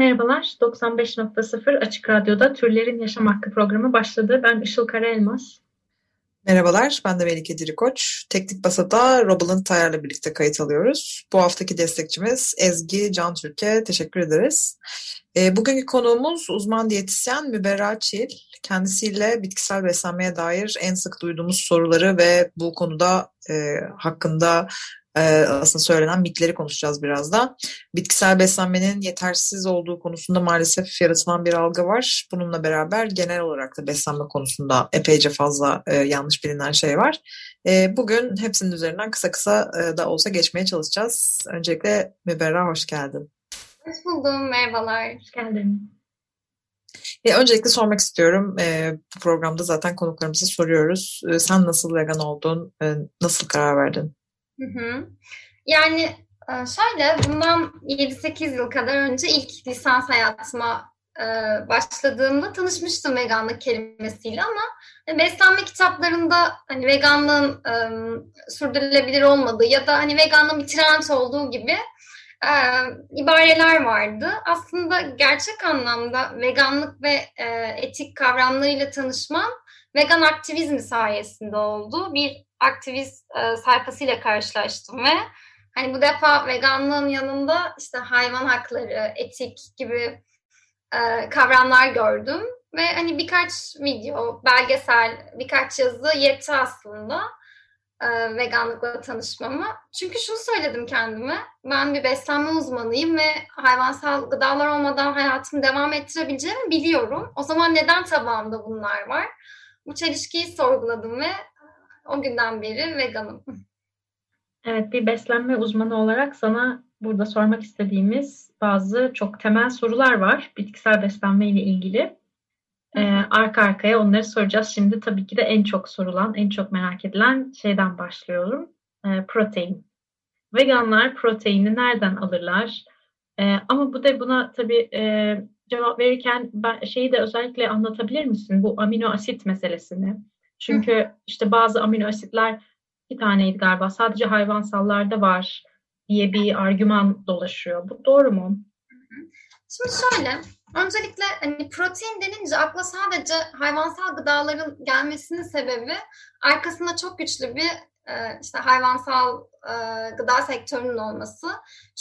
Merhabalar, 95.0 Açık Radyo'da Türlerin Yaşam Hakkı programı başladı. Ben Işıl Karaelmaz. Merhabalar, ben de Melike Dirikoç. Teknik Basa'da Robal'ın Tayar'la birlikte kayıt alıyoruz. Bu haftaki destekçimiz Ezgi Can Türk'e teşekkür ederiz. E, bugünkü konuğumuz uzman diyetisyen Müberra Çil. Kendisiyle bitkisel beslenmeye dair en sık duyduğumuz soruları ve bu konuda e, hakkında e, aslında söylenen mitleri konuşacağız birazdan. Bitkisel beslenmenin yetersiz olduğu konusunda maalesef yaratılan bir algı var. Bununla beraber genel olarak da beslenme konusunda epeyce fazla e, yanlış bilinen şey var. E, bugün hepsinin üzerinden kısa kısa e, da olsa geçmeye çalışacağız. Öncelikle Müberra hoş geldin. Hoş buldum, merhabalar. Hoş geldin. E, öncelikle sormak istiyorum. E, bu programda zaten konuklarımıza soruyoruz. E, sen nasıl vegan oldun? E, nasıl karar verdin? Yani e, şöyle bundan 7-8 yıl kadar önce ilk lisans hayatıma e, başladığımda tanışmıştım veganlık kelimesiyle ama beslenme kitaplarında hani veganlığın sürdürülebilir olmadığı ya da hani veganlığın bir trend olduğu gibi e, ibareler vardı. Aslında gerçek anlamda veganlık ve etik kavramlarıyla tanışmam vegan aktivizm sayesinde oldu. Bir aktivist e, sayfasıyla karşılaştım ve hani bu defa veganlığın yanında işte hayvan hakları, etik gibi e, kavramlar gördüm ve hani birkaç video, belgesel, birkaç yazı yetti aslında e, veganlıkla tanışmama. Çünkü şunu söyledim kendime, ben bir beslenme uzmanıyım ve hayvansal gıdalar olmadan hayatımı devam ettirebileceğimi biliyorum. O zaman neden tabağımda bunlar var? Bu çelişkiyi sorguladım ve o günden beri veganım. Evet, bir beslenme uzmanı olarak sana burada sormak istediğimiz bazı çok temel sorular var bitkisel beslenme ile ilgili. Ee, arka arkaya onları soracağız. Şimdi tabii ki de en çok sorulan, en çok merak edilen şeyden başlıyorum. Ee, protein. Veganlar proteini nereden alırlar? Ee, ama bu da buna tabii e, cevap verirken ben şeyi de özellikle anlatabilir misin? Bu amino asit meselesini. Çünkü işte bazı amino asitler bir taneydi galiba sadece hayvansallarda var diye bir argüman dolaşıyor. Bu doğru mu? Şimdi şöyle, öncelikle hani protein denince akla sadece hayvansal gıdaların gelmesinin sebebi arkasında çok güçlü bir e, işte hayvansal e, gıda sektörünün olması.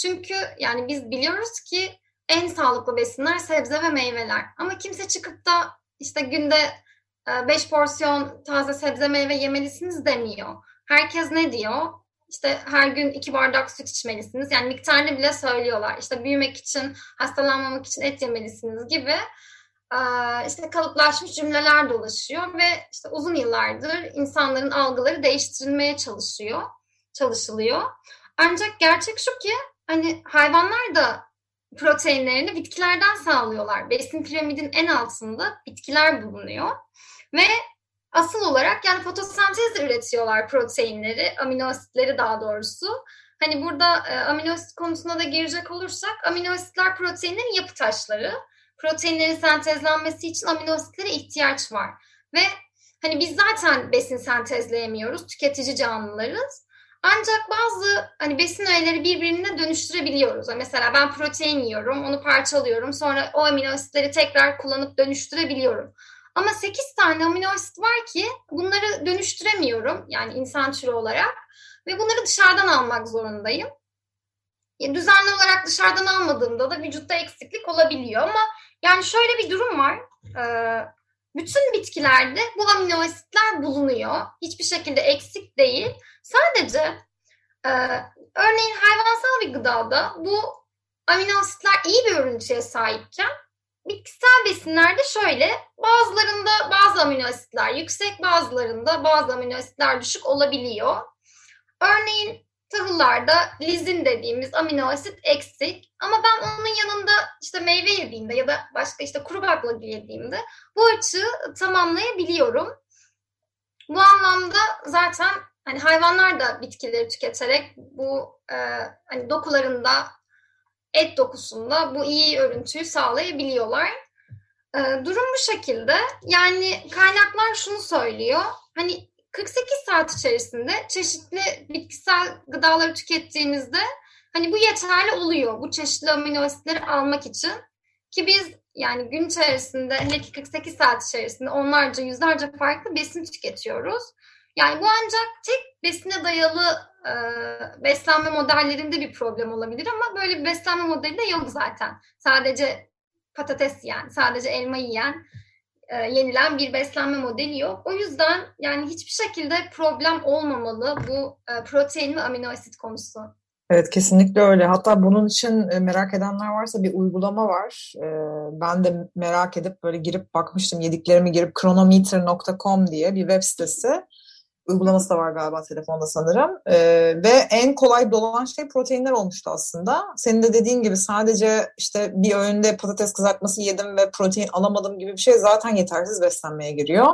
Çünkü yani biz biliyoruz ki en sağlıklı besinler sebze ve meyveler. Ama kimse çıkıp da işte günde 5 ee, porsiyon taze sebze meyve yemelisiniz demiyor. Herkes ne diyor? İşte her gün iki bardak süt içmelisiniz. Yani miktarını bile söylüyorlar. İşte büyümek için, hastalanmamak için et yemelisiniz gibi ee, işte kalıplaşmış cümleler dolaşıyor ve işte uzun yıllardır insanların algıları değiştirilmeye çalışıyor, çalışılıyor. Ancak gerçek şu ki hani hayvanlar da proteinlerini bitkilerden sağlıyorlar. Besin piramidin en altında bitkiler bulunuyor. Ve asıl olarak yani fotosentezle üretiyorlar proteinleri, amino asitleri daha doğrusu. Hani burada e, amino asit konusuna da girecek olursak amino asitler proteinlerin yapı taşları. Proteinlerin sentezlenmesi için amino asitlere ihtiyaç var. Ve hani biz zaten besin sentezleyemiyoruz, tüketici canlılarız. Ancak bazı hani besin öğeleri birbirine dönüştürebiliyoruz. Mesela ben protein yiyorum, onu parçalıyorum. Sonra o amino asitleri tekrar kullanıp dönüştürebiliyorum. Ama 8 tane amino asit var ki bunları dönüştüremiyorum yani insan türü olarak ve bunları dışarıdan almak zorundayım. Düzenli olarak dışarıdan almadığımda da vücutta eksiklik olabiliyor ama yani şöyle bir durum var. Bütün bitkilerde bu amino asitler bulunuyor. Hiçbir şekilde eksik değil. Sadece örneğin hayvansal bir gıdada bu amino asitler iyi bir örüntüye sahipken bitkisel besinlerde şöyle bazılarında bazı amino asitler yüksek bazılarında bazı amino asitler düşük olabiliyor. Örneğin tahıllarda lizin dediğimiz amino asit eksik. Ama ben onun yanında işte meyve yediğimde ya da başka işte kuru baklagil yediğimde bu açığı tamamlayabiliyorum. Bu anlamda zaten hani hayvanlar da bitkileri tüketerek bu e, hani dokularında et dokusunda bu iyi örüntüyü sağlayabiliyorlar. E, durum bu şekilde. Yani kaynaklar şunu söylüyor. Hani 48 saat içerisinde çeşitli bitkisel gıdaları tükettiğinizde hani bu yeterli oluyor. Bu çeşitli amino asitleri almak için. Ki biz yani gün içerisinde hele ki 48 saat içerisinde onlarca yüzlerce farklı besin tüketiyoruz. Yani bu ancak tek besine dayalı e, beslenme modellerinde bir problem olabilir ama böyle bir beslenme modeli de yok zaten. Sadece patates yiyen, sadece elma yiyen, e, yenilen bir beslenme modeli yok. O yüzden yani hiçbir şekilde problem olmamalı bu e, protein ve amino asit konusu. Evet kesinlikle öyle. Hatta bunun için e, merak edenler varsa bir uygulama var. E, ben de merak edip böyle girip bakmıştım. Yediklerimi girip chronometer.com diye bir web sitesi uygulaması da var galiba telefonda sanırım. Ee, ve en kolay dolan şey proteinler olmuştu aslında. Senin de dediğin gibi sadece işte bir öğünde patates kızartması yedim ve protein alamadım gibi bir şey zaten yetersiz beslenmeye giriyor.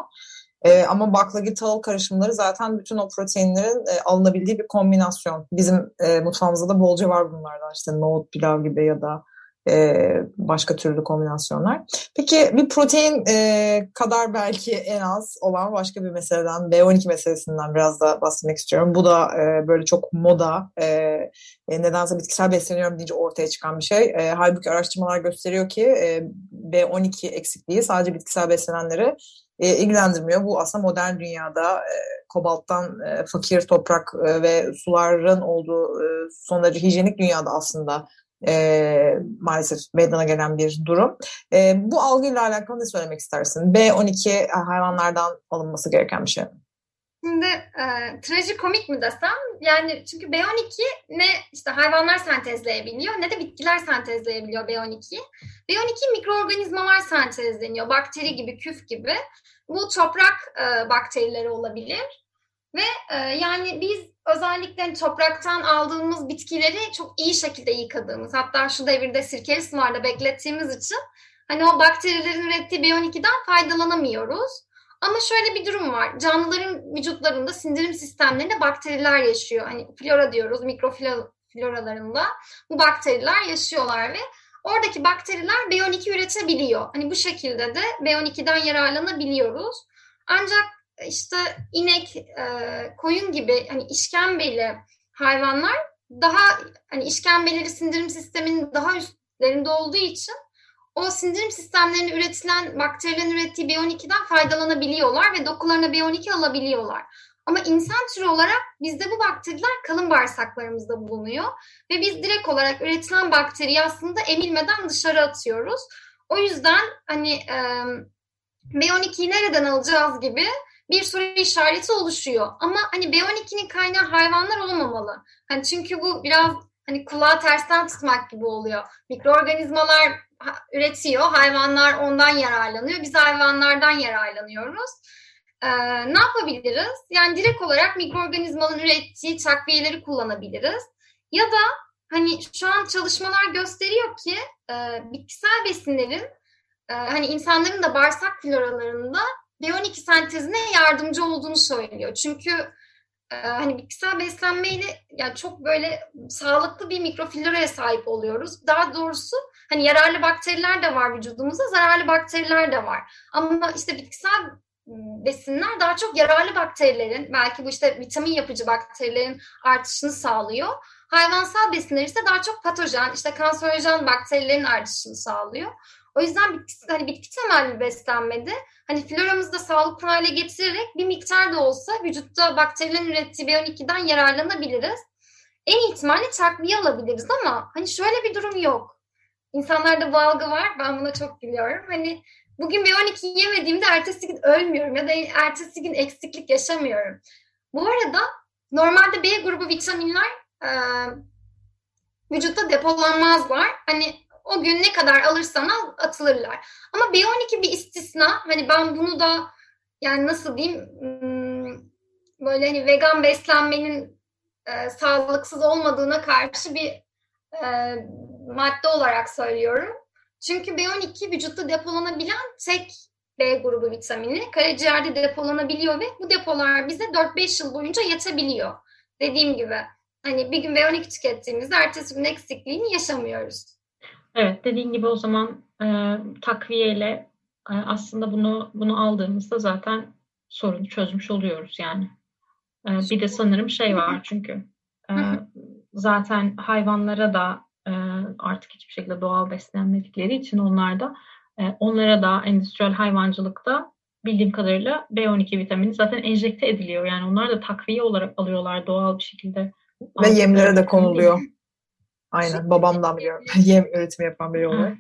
Ee, ama baklagil tahıl karışımları zaten bütün o proteinlerin e, alınabildiği bir kombinasyon. Bizim e, mutfağımızda da bolca var bunlardan işte nohut pilav gibi ya da e, başka türlü kombinasyonlar. Peki bir protein e, kadar belki en az olan başka bir meseleden B12 meselesinden biraz da bahsetmek istiyorum. Bu da e, böyle çok moda e, e, nedense bitkisel besleniyorum deyince ortaya çıkan bir şey. E, halbuki araştırmalar gösteriyor ki e, B12 eksikliği sadece bitkisel beslenenleri e, ilgilendirmiyor. Bu aslında modern dünyada e, kobalttan e, fakir toprak e, ve suların olduğu e, son derece hijyenik dünyada aslında e, maalesef meydana gelen bir durum. E, bu algıyla alakalı ne söylemek istersin? B12 hayvanlardan alınması gereken bir şey Şimdi e, trajikomik mi desem? Yani çünkü B12 ne işte hayvanlar sentezleyebiliyor ne de bitkiler sentezleyebiliyor B12. B12 mikroorganizmalar sentezleniyor. Bakteri gibi, küf gibi. Bu toprak e, bakterileri olabilir. Ve e, yani biz özellikle topraktan aldığımız bitkileri çok iyi şekilde yıkadığımız hatta şu devirde sirkeli sularda beklettiğimiz için hani o bakterilerin ürettiği B12'den faydalanamıyoruz. Ama şöyle bir durum var. Canlıların vücutlarında sindirim sistemlerinde bakteriler yaşıyor. Hani flora diyoruz, mikrofloralarında bu bakteriler yaşıyorlar ve oradaki bakteriler B12 üretebiliyor. Hani bu şekilde de B12'den yararlanabiliyoruz. Ancak işte inek, e, koyun gibi hani işkembeli hayvanlar daha hani işkembeleri sindirim sisteminin daha üstlerinde olduğu için o sindirim sistemlerinde üretilen bakterilerin ürettiği B12'den faydalanabiliyorlar ve dokularına B12 alabiliyorlar. Ama insan türü olarak bizde bu bakteriler kalın bağırsaklarımızda bulunuyor ve biz direkt olarak üretilen bakteriyi aslında emilmeden dışarı atıyoruz. O yüzden hani e, B12'yi nereden alacağız gibi bir soru işareti oluşuyor. Ama hani B12'nin kaynağı hayvanlar olmamalı. Hani çünkü bu biraz hani kulağı tersten tutmak gibi oluyor. Mikroorganizmalar üretiyor, hayvanlar ondan yararlanıyor. Biz hayvanlardan yararlanıyoruz. Ee, ne yapabiliriz? Yani direkt olarak mikroorganizmanın ürettiği takviyeleri kullanabiliriz. Ya da hani şu an çalışmalar gösteriyor ki e, bitkisel besinlerin e, hani insanların da bağırsak floralarında B12 sentezine yardımcı olduğunu söylüyor. Çünkü e, hani bitkisel beslenmeyle yani çok böyle sağlıklı bir mikrofloraya sahip oluyoruz. Daha doğrusu hani yararlı bakteriler de var vücudumuzda, zararlı bakteriler de var. Ama işte bitkisel besinler daha çok yararlı bakterilerin, belki bu işte vitamin yapıcı bakterilerin artışını sağlıyor. Hayvansal besinler ise daha çok patojen, işte kanserojen bakterilerin artışını sağlıyor. O yüzden bitki, hani bitki temelli beslenmede hani floramızı da sağlıklı hale getirerek bir miktar da olsa vücutta bakterilerin ürettiği B12'den yararlanabiliriz. En ihtimalle takviye alabiliriz ama hani şöyle bir durum yok. İnsanlarda bu algı var. Ben buna çok biliyorum. Hani bugün B12 yemediğimde ertesi gün ölmüyorum ya da ertesi gün eksiklik yaşamıyorum. Bu arada normalde B grubu vitaminler e, vücutta depolanmazlar. Hani o gün ne kadar alırsan al atılırlar. Ama B12 bir istisna. Hani ben bunu da yani nasıl diyeyim hmm, böyle hani vegan beslenmenin e, sağlıksız olmadığına karşı bir e, madde olarak söylüyorum. Çünkü B12 vücutta depolanabilen tek B grubu vitamini karaciğerde depolanabiliyor ve bu depolar bize 4-5 yıl boyunca yetebiliyor. Dediğim gibi hani bir gün B12 tükettiğimizde ertesi gün eksikliğini yaşamıyoruz. Evet dediğin gibi o zaman e, takviyeyle e, aslında bunu bunu aldığımızda zaten sorunu çözmüş oluyoruz yani. E, bir de sanırım şey var çünkü e, zaten hayvanlara da e, artık hiçbir şekilde doğal beslenmedikleri için onlar da e, onlara da endüstriyel hayvancılıkta bildiğim kadarıyla B12 vitamini zaten enjekte ediliyor. Yani onlar da takviye olarak alıyorlar doğal bir şekilde. Ve yemlere de konuluyor. Aynen babamdan biliyorum. Yem üretimi yapan biri olarak.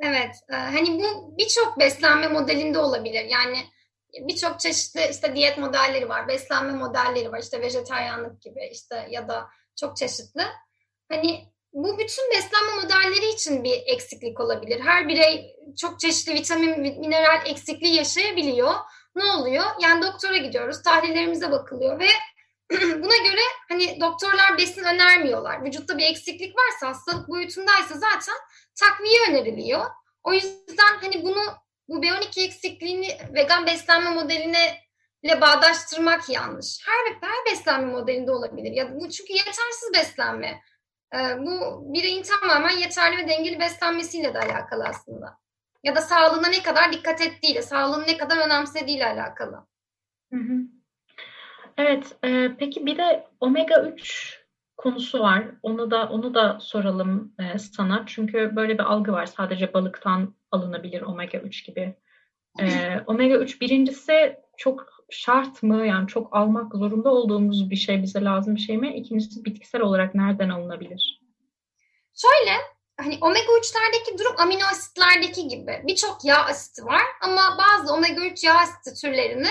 Evet. E, hani bu birçok beslenme modelinde olabilir. Yani birçok çeşitli işte diyet modelleri var, beslenme modelleri var. işte vejetaryenlik gibi işte ya da çok çeşitli. Hani bu bütün beslenme modelleri için bir eksiklik olabilir. Her birey çok çeşitli vitamin, mineral eksikliği yaşayabiliyor. Ne oluyor? Yani doktora gidiyoruz, tahlillerimize bakılıyor ve buna göre hani doktorlar besin önermiyorlar. Vücutta bir eksiklik varsa, hastalık boyutundaysa zaten takviye öneriliyor. O yüzden hani bunu bu B12 eksikliğini vegan beslenme modeline ile bağdaştırmak yanlış. Her, her beslenme modelinde olabilir. Ya bu çünkü yetersiz beslenme. Ee, bu bireyin tamamen yeterli ve dengeli beslenmesiyle de alakalı aslında. Ya da sağlığına ne kadar dikkat ettiğiyle, sağlığını ne kadar önemsediğiyle alakalı. Hı hı. Evet, e, peki bir de omega 3 konusu var. Onu da onu da soralım e, sana. Çünkü böyle bir algı var. Sadece balıktan alınabilir omega 3 gibi. E, omega 3 birincisi çok şart mı? Yani çok almak zorunda olduğumuz bir şey bize lazım bir şey mi? İkincisi bitkisel olarak nereden alınabilir? Şöyle hani omega 3'lerdeki durum amino asitlerdeki gibi birçok yağ asiti var ama bazı omega 3 yağ asiti türlerini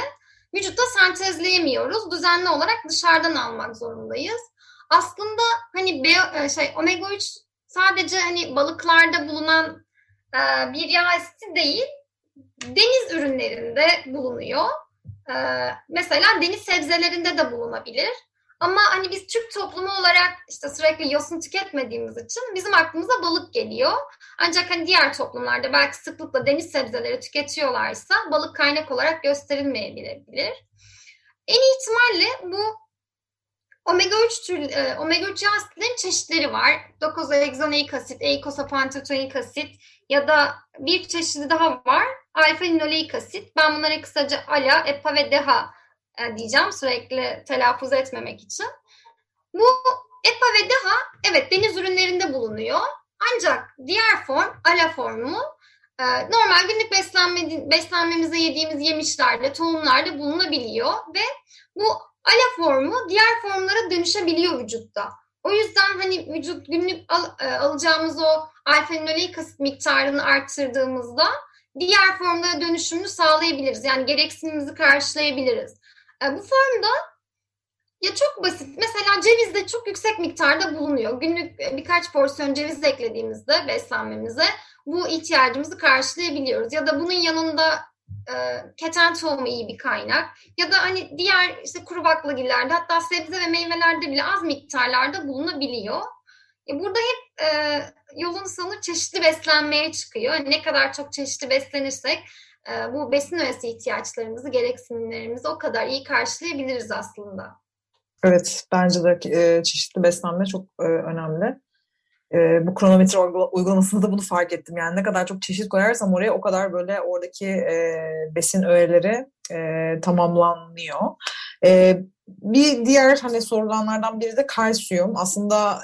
vücutta sentezleyemiyoruz. Düzenli olarak dışarıdan almak zorundayız. Aslında hani B, şey omega 3 sadece hani balıklarda bulunan e, bir yağ asiti değil, deniz ürünlerinde bulunuyor. E, mesela deniz sebzelerinde de bulunabilir. Ama hani biz Türk toplumu olarak işte sürekli yosun tüketmediğimiz için bizim aklımıza balık geliyor. Ancak hani diğer toplumlarda belki sıklıkla deniz sebzeleri tüketiyorlarsa balık kaynak olarak gösterilmeyebilir. En ihtimalle bu omega 3 tür e, omega 3 yağ asitlerin çeşitleri var. Dokuzohexanoik asit, eikosapantotenoik asit ya da bir çeşidi daha var. Alfa linoleik asit. Ben bunlara kısaca ALA, EPA ve DHA diyeceğim sürekli telaffuz etmemek için. Bu EPA ve DHA evet deniz ürünlerinde bulunuyor. Ancak diğer form, ALA formu e, normal günlük beslenme, beslenmemize yediğimiz yemişlerde, tohumlarda bulunabiliyor ve bu ALA formu diğer formlara dönüşebiliyor vücutta. O yüzden hani vücut günlük al, e, alacağımız o alfa-linoleik asit miktarını arttırdığımızda diğer formlara dönüşümünü sağlayabiliriz. Yani gereksinimizi karşılayabiliriz. E, bu formda ya çok basit. Mesela ceviz de çok yüksek miktarda bulunuyor. Günlük e, birkaç porsiyon ceviz eklediğimizde beslenmemize bu ihtiyacımızı karşılayabiliyoruz. Ya da bunun yanında e, keten tohumu iyi bir kaynak. Ya da hani diğer işte kuru baklagillerde hatta sebze ve meyvelerde bile az miktarlarda bulunabiliyor. E, burada hep e, yolun sonu çeşitli beslenmeye çıkıyor. Ne kadar çok çeşitli beslenirsek bu besin öğesi ihtiyaçlarımızı, gereksinimlerimizi o kadar iyi karşılayabiliriz aslında. Evet, bence de e, çeşitli beslenme çok e, önemli. E, bu kronometre uygulamasında da bunu fark ettim. Yani ne kadar çok çeşit koyarsam oraya o kadar böyle oradaki besin öğeleri tamamlanıyor. Bir diğer hani sorulanlardan biri de kalsiyum. Aslında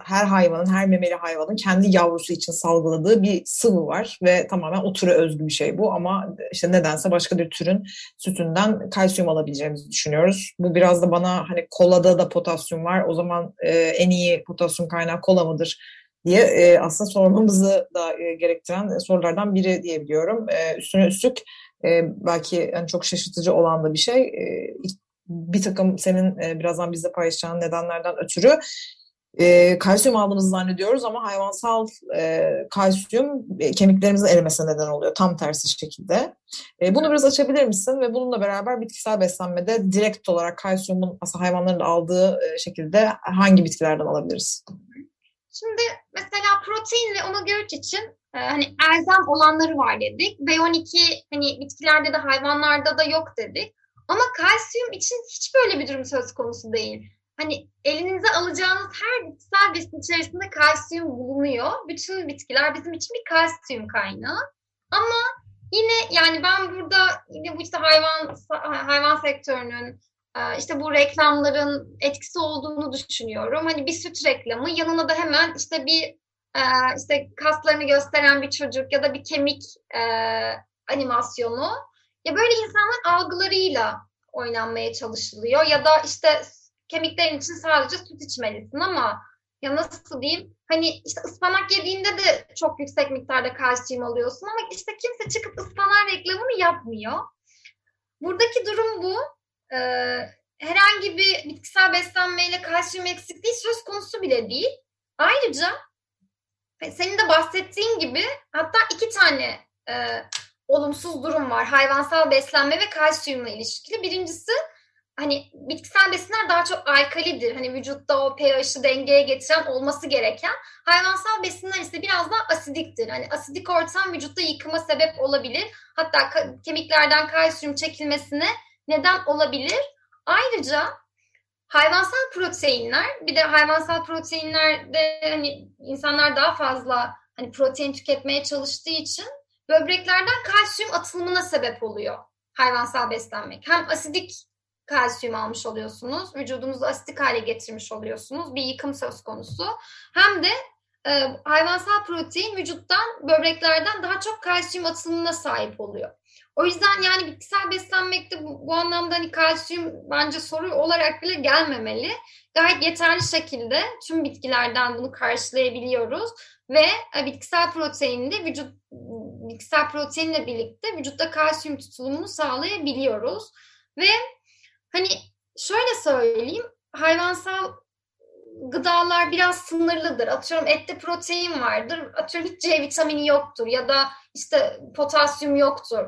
her hayvanın, her memeli hayvanın kendi yavrusu için salgıladığı bir sıvı var ve tamamen o türe özgü bir şey bu ama işte nedense başka bir türün sütünden kalsiyum alabileceğimizi düşünüyoruz. Bu biraz da bana hani kolada da potasyum var o zaman e, en iyi potasyum kaynağı kola mıdır diye e, aslında sormamızı da e, gerektiren sorulardan biri diyebiliyorum. E, üstüne üstlük e, belki yani çok şaşırtıcı olan da bir şey. E, bir takım senin e, birazdan bizle paylaşacağın nedenlerden ötürü e, kalsiyum aldığımızı zannediyoruz ama hayvansal e, kalsiyum e, kemiklerimizin erimesine neden oluyor. Tam tersi şekilde. E, bunu biraz açabilir misin? Ve bununla beraber bitkisel beslenmede direkt olarak kalsiyumun aslında hayvanların aldığı e, şekilde hangi bitkilerden alabiliriz? Şimdi mesela protein ve omega 3 için e, hani elzem olanları var dedik. B12 hani bitkilerde de hayvanlarda da yok dedik. Ama kalsiyum için hiç böyle bir durum söz konusu değil hani elinize alacağınız her bitkisel besin içerisinde kalsiyum bulunuyor. Bütün bitkiler bizim için bir kalsiyum kaynağı. Ama yine yani ben burada yine bu işte hayvan hayvan sektörünün e, işte bu reklamların etkisi olduğunu düşünüyorum. Hani bir süt reklamı yanına da hemen işte bir e, işte kaslarını gösteren bir çocuk ya da bir kemik e, animasyonu. Ya böyle insanlar algılarıyla oynanmaya çalışılıyor ya da işte kemiklerin için sadece süt içmelisin ama ya nasıl diyeyim hani işte ıspanak yediğinde de çok yüksek miktarda kalsiyum alıyorsun ama işte kimse çıkıp ıspanak reklamını yapmıyor. Buradaki durum bu. Ee, herhangi bir bitkisel beslenmeyle kalsiyum eksikliği söz konusu bile değil. Ayrıca senin de bahsettiğin gibi hatta iki tane e, olumsuz durum var. Hayvansal beslenme ve kalsiyumla ilişkili. Birincisi hani bitkisel besinler daha çok alkalidir. Hani vücutta o pH'ı dengeye getiren olması gereken. Hayvansal besinler ise biraz daha asidiktir. Hani asidik ortam vücutta yıkıma sebep olabilir. Hatta kemiklerden kalsiyum çekilmesine neden olabilir. Ayrıca hayvansal proteinler bir de hayvansal proteinlerde hani insanlar daha fazla hani protein tüketmeye çalıştığı için böbreklerden kalsiyum atılımına sebep oluyor hayvansal beslenmek. Hem asidik kalsiyum almış oluyorsunuz. Vücudunuzu asitik hale getirmiş oluyorsunuz. Bir yıkım söz konusu. Hem de e, hayvansal protein vücuttan, böbreklerden daha çok kalsiyum atılımına sahip oluyor. O yüzden yani bitkisel beslenmekte bu, bu anlamda hani kalsiyum bence soru olarak bile gelmemeli. Gayet yeterli şekilde tüm bitkilerden bunu karşılayabiliyoruz ve e, bitkisel proteinde vücut bitkisel proteinle birlikte vücutta kalsiyum tutulumunu sağlayabiliyoruz. Ve Hani şöyle söyleyeyim, hayvansal gıdalar biraz sınırlıdır. Atıyorum ette protein vardır, atıyorum hiç C vitamini yoktur ya da işte potasyum yoktur.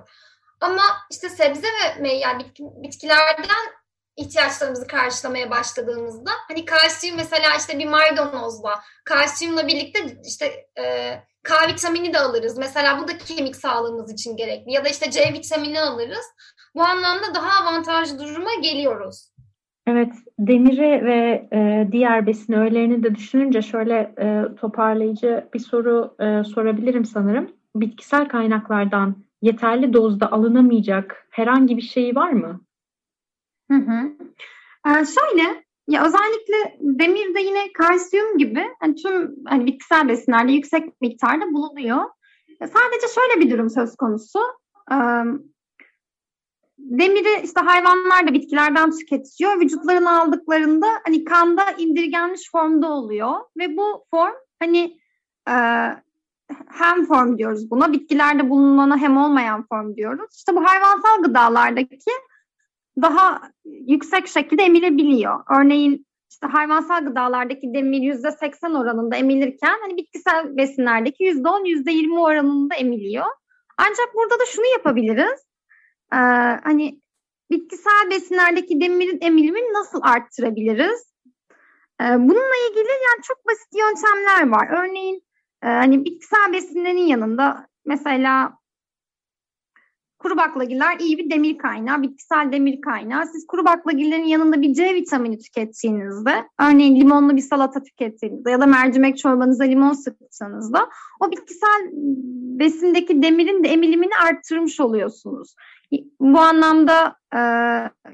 Ama işte sebze ve meyve bitkilerden ihtiyaçlarımızı karşılamaya başladığımızda hani kalsiyum mesela işte bir maydanozla kalsiyumla birlikte işte e, K vitamini de alırız. Mesela bu da kemik sağlığımız için gerekli. Ya da işte C vitamini alırız. Bu anlamda daha avantajlı duruma geliyoruz. Evet, demiri ve e, diğer besin öğelerini de düşününce şöyle e, toparlayıcı bir soru e, sorabilirim sanırım. Bitkisel kaynaklardan yeterli dozda alınamayacak herhangi bir şey var mı? Hı hı. Ee, şöyle, ya özellikle demirde yine kalsiyum gibi hani tüm hani bitkisel besinlerde yüksek miktarda bulunuyor. Sadece şöyle bir durum söz konusu. Ee, demiri işte hayvanlar da bitkilerden tüketiyor. Vücutlarına aldıklarında hani kanda indirgenmiş formda oluyor ve bu form hani e, hem form diyoruz buna. Bitkilerde bulunana hem olmayan form diyoruz. İşte bu hayvansal gıdalardaki daha yüksek şekilde emilebiliyor. Örneğin işte hayvansal gıdalardaki demir yüzde seksen oranında emilirken hani bitkisel besinlerdeki yüzde on, yüzde yirmi oranında emiliyor. Ancak burada da şunu yapabiliriz. Ee, hani bitkisel besinlerdeki demirin emilimini nasıl arttırabiliriz? Ee, bununla ilgili yani çok basit yöntemler var. Örneğin e, hani bitkisel besinlerin yanında mesela Kuru baklagiller iyi bir demir kaynağı, bitkisel demir kaynağı. Siz kuru baklagillerin yanında bir C vitamini tükettiğinizde, örneğin limonlu bir salata tükettiğinizde ya da mercimek çorbanıza limon sıktığınızda o bitkisel besindeki demirin de emilimini arttırmış oluyorsunuz. Bu anlamda e,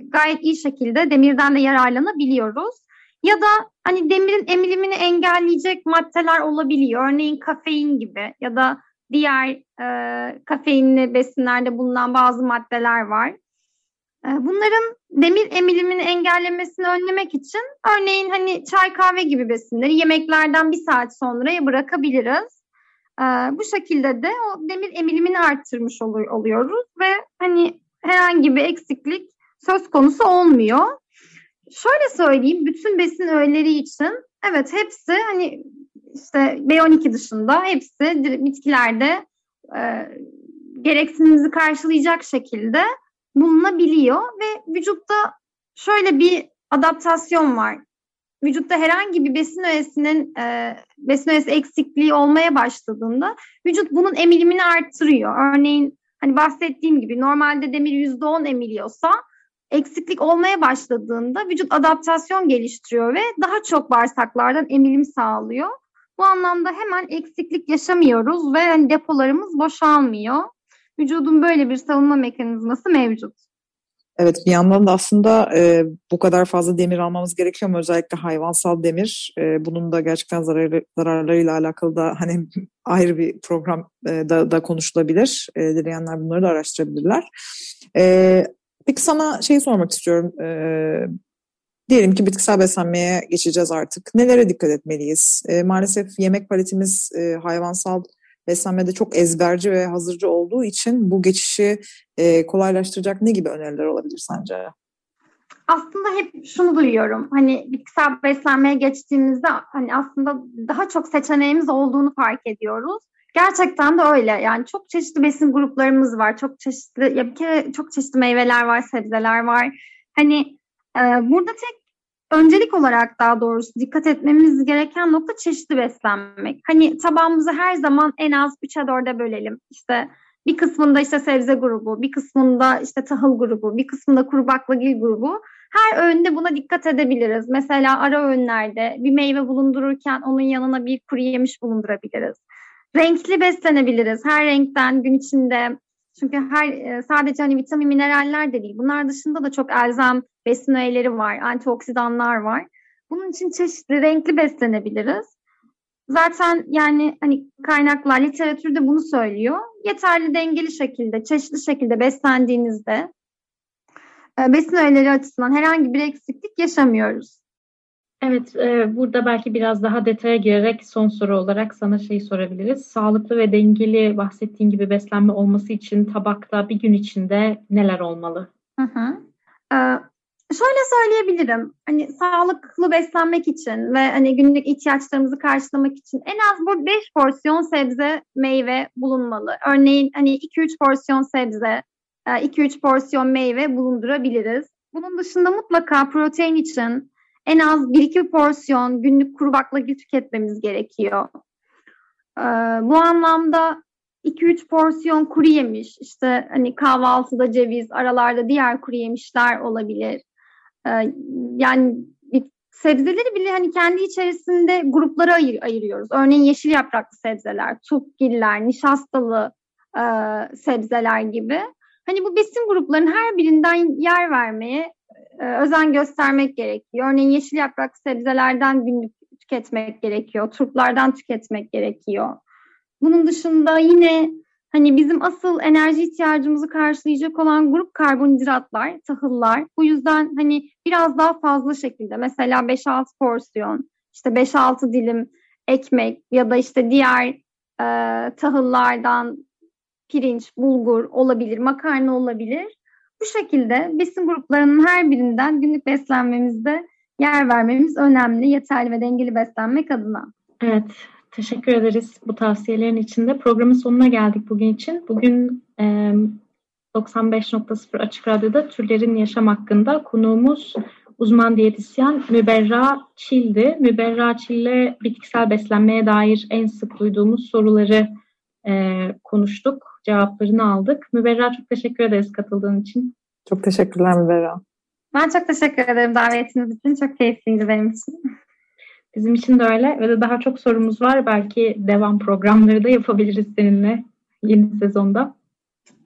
gayet iyi şekilde demirden de yararlanabiliyoruz. Ya da hani demirin emilimini engelleyecek maddeler olabiliyor. Örneğin kafein gibi ya da diğer e, kafeinli besinlerde bulunan bazı maddeler var. E, bunların demir emilimini engellemesini önlemek için örneğin hani çay kahve gibi besinleri yemeklerden bir saat sonraya bırakabiliriz. E, bu şekilde de o demir emilimini arttırmış ol- oluyoruz ve hani herhangi bir eksiklik söz konusu olmuyor. Şöyle söyleyeyim, bütün besin öğeleri için evet hepsi hani işte B12 dışında hepsi bitkilerde e, gereksinimizi karşılayacak şekilde bulunabiliyor ve vücutta şöyle bir adaptasyon var. Vücutta herhangi bir besin öğesinin e, besin öğesi eksikliği olmaya başladığında vücut bunun emilimini arttırıyor. Örneğin hani bahsettiğim gibi normalde demir %10 emiliyorsa eksiklik olmaya başladığında vücut adaptasyon geliştiriyor ve daha çok bağırsaklardan emilim sağlıyor. Bu anlamda hemen eksiklik yaşamıyoruz ve hani depolarımız boşalmıyor. Vücudun böyle bir savunma mekanizması mevcut. Evet bir yandan da aslında e, bu kadar fazla demir almamız gerekiyor mu? Özellikle hayvansal demir. E, bunun da gerçekten zararlı, zararlarıyla alakalı da hani ayrı bir program e, da, da konuşulabilir. E, dileyenler bunları da araştırabilirler. E, peki sana şey sormak istiyorum. E, diyelim ki bitkisel beslenmeye geçeceğiz artık. Nelere dikkat etmeliyiz? E, maalesef yemek paletimiz e, hayvansal beslenmede çok ezberci ve hazırcı olduğu için bu geçişi e, kolaylaştıracak ne gibi öneriler olabilir sence? Aslında hep şunu duyuyorum. Hani bitkisel beslenmeye geçtiğimizde hani aslında daha çok seçeneğimiz olduğunu fark ediyoruz. Gerçekten de öyle. Yani çok çeşitli besin gruplarımız var. Çok çeşitli ya bir kere çok çeşitli meyveler var, sebzeler var. Hani e, burada tek öncelik olarak daha doğrusu dikkat etmemiz gereken nokta çeşitli beslenmek. Hani tabağımızı her zaman en az 3'e 4'e bölelim. İşte bir kısmında işte sebze grubu, bir kısmında işte tahıl grubu, bir kısmında kuru baklagil grubu. Her öğünde buna dikkat edebiliriz. Mesela ara öğünlerde bir meyve bulundururken onun yanına bir kuru yemiş bulundurabiliriz. Renkli beslenebiliriz. Her renkten gün içinde çünkü her e, sadece hani vitamin mineraller de değil. Bunlar dışında da çok elzem besin öğeleri var, antioksidanlar var. Bunun için çeşitli renkli beslenebiliriz. Zaten yani hani kaynaklar, literatürde bunu söylüyor. Yeterli dengeli şekilde, çeşitli şekilde beslendiğinizde e, besin öğeleri açısından herhangi bir eksiklik yaşamıyoruz. Evet, e, burada belki biraz daha detaya girerek son soru olarak sana şey sorabiliriz. Sağlıklı ve dengeli bahsettiğin gibi beslenme olması için tabakta bir gün içinde neler olmalı? Hı hı. Ee, şöyle söyleyebilirim. Hani sağlıklı beslenmek için ve hani günlük ihtiyaçlarımızı karşılamak için en az bu 5 porsiyon sebze, meyve bulunmalı. Örneğin hani 2-3 porsiyon sebze, 2-3 e, porsiyon meyve bulundurabiliriz. Bunun dışında mutlaka protein için en az 1-2 porsiyon günlük kuru baklagil tüketmemiz gerekiyor. Ee, bu anlamda 2-3 porsiyon kuru yemiş, işte hani kahvaltıda ceviz, aralarda diğer kuru yemişler olabilir. Ee, yani sebzeleri bile hani kendi içerisinde gruplara ayır, ayırıyoruz. Örneğin yeşil yapraklı sebzeler, turpgiller, nişastalı e, sebzeler gibi. Hani bu besin gruplarının her birinden yer vermeye özen göstermek gerekiyor. Örneğin yeşil yaprak sebzelerden günlük tüketmek gerekiyor. Turplardan tüketmek gerekiyor. Bunun dışında yine hani bizim asıl enerji ihtiyacımızı karşılayacak olan grup karbonhidratlar, tahıllar. Bu yüzden hani biraz daha fazla şekilde mesela 5-6 porsiyon, işte 5-6 dilim ekmek ya da işte diğer e, tahıllardan pirinç, bulgur olabilir, makarna olabilir. Bu şekilde besin gruplarının her birinden günlük beslenmemizde yer vermemiz önemli. Yeterli ve dengeli beslenmek adına. Evet, teşekkür ederiz bu tavsiyelerin içinde. Programın sonuna geldik bugün için. Bugün e, 95.0 Açık Radyo'da türlerin yaşam hakkında konuğumuz uzman diyetisyen Müberra Çil'di. Müberra Çil'le bitkisel beslenmeye dair en sık duyduğumuz soruları e, konuştuk cevaplarını aldık. Müberra çok teşekkür ederiz katıldığın için. Çok teşekkürler Müberra. Ben çok teşekkür ederim davetiniz için. Çok keyifliydi benim için. Bizim için de öyle ve de daha çok sorumuz var. Belki devam programları da yapabiliriz seninle yeni sezonda.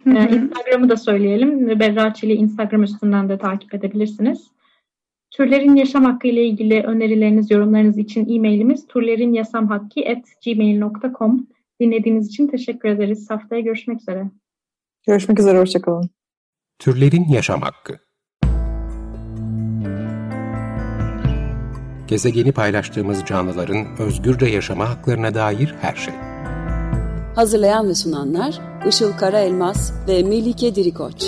Ee, Instagram'ı da söyleyelim. Müberra Çili Instagram üstünden de takip edebilirsiniz. Türlerin yaşam hakkı ile ilgili önerileriniz, yorumlarınız için e-mailimiz turlerinyasamhakki.gmail.com Dinlediğiniz için teşekkür ederiz. Haftaya görüşmek üzere. Görüşmek üzere, hoşçakalın. Türlerin Yaşam Hakkı Gezegeni paylaştığımız canlıların özgürce yaşama haklarına dair her şey. Hazırlayan ve sunanlar Işıl Karaelmaz ve Melike Dirikoç.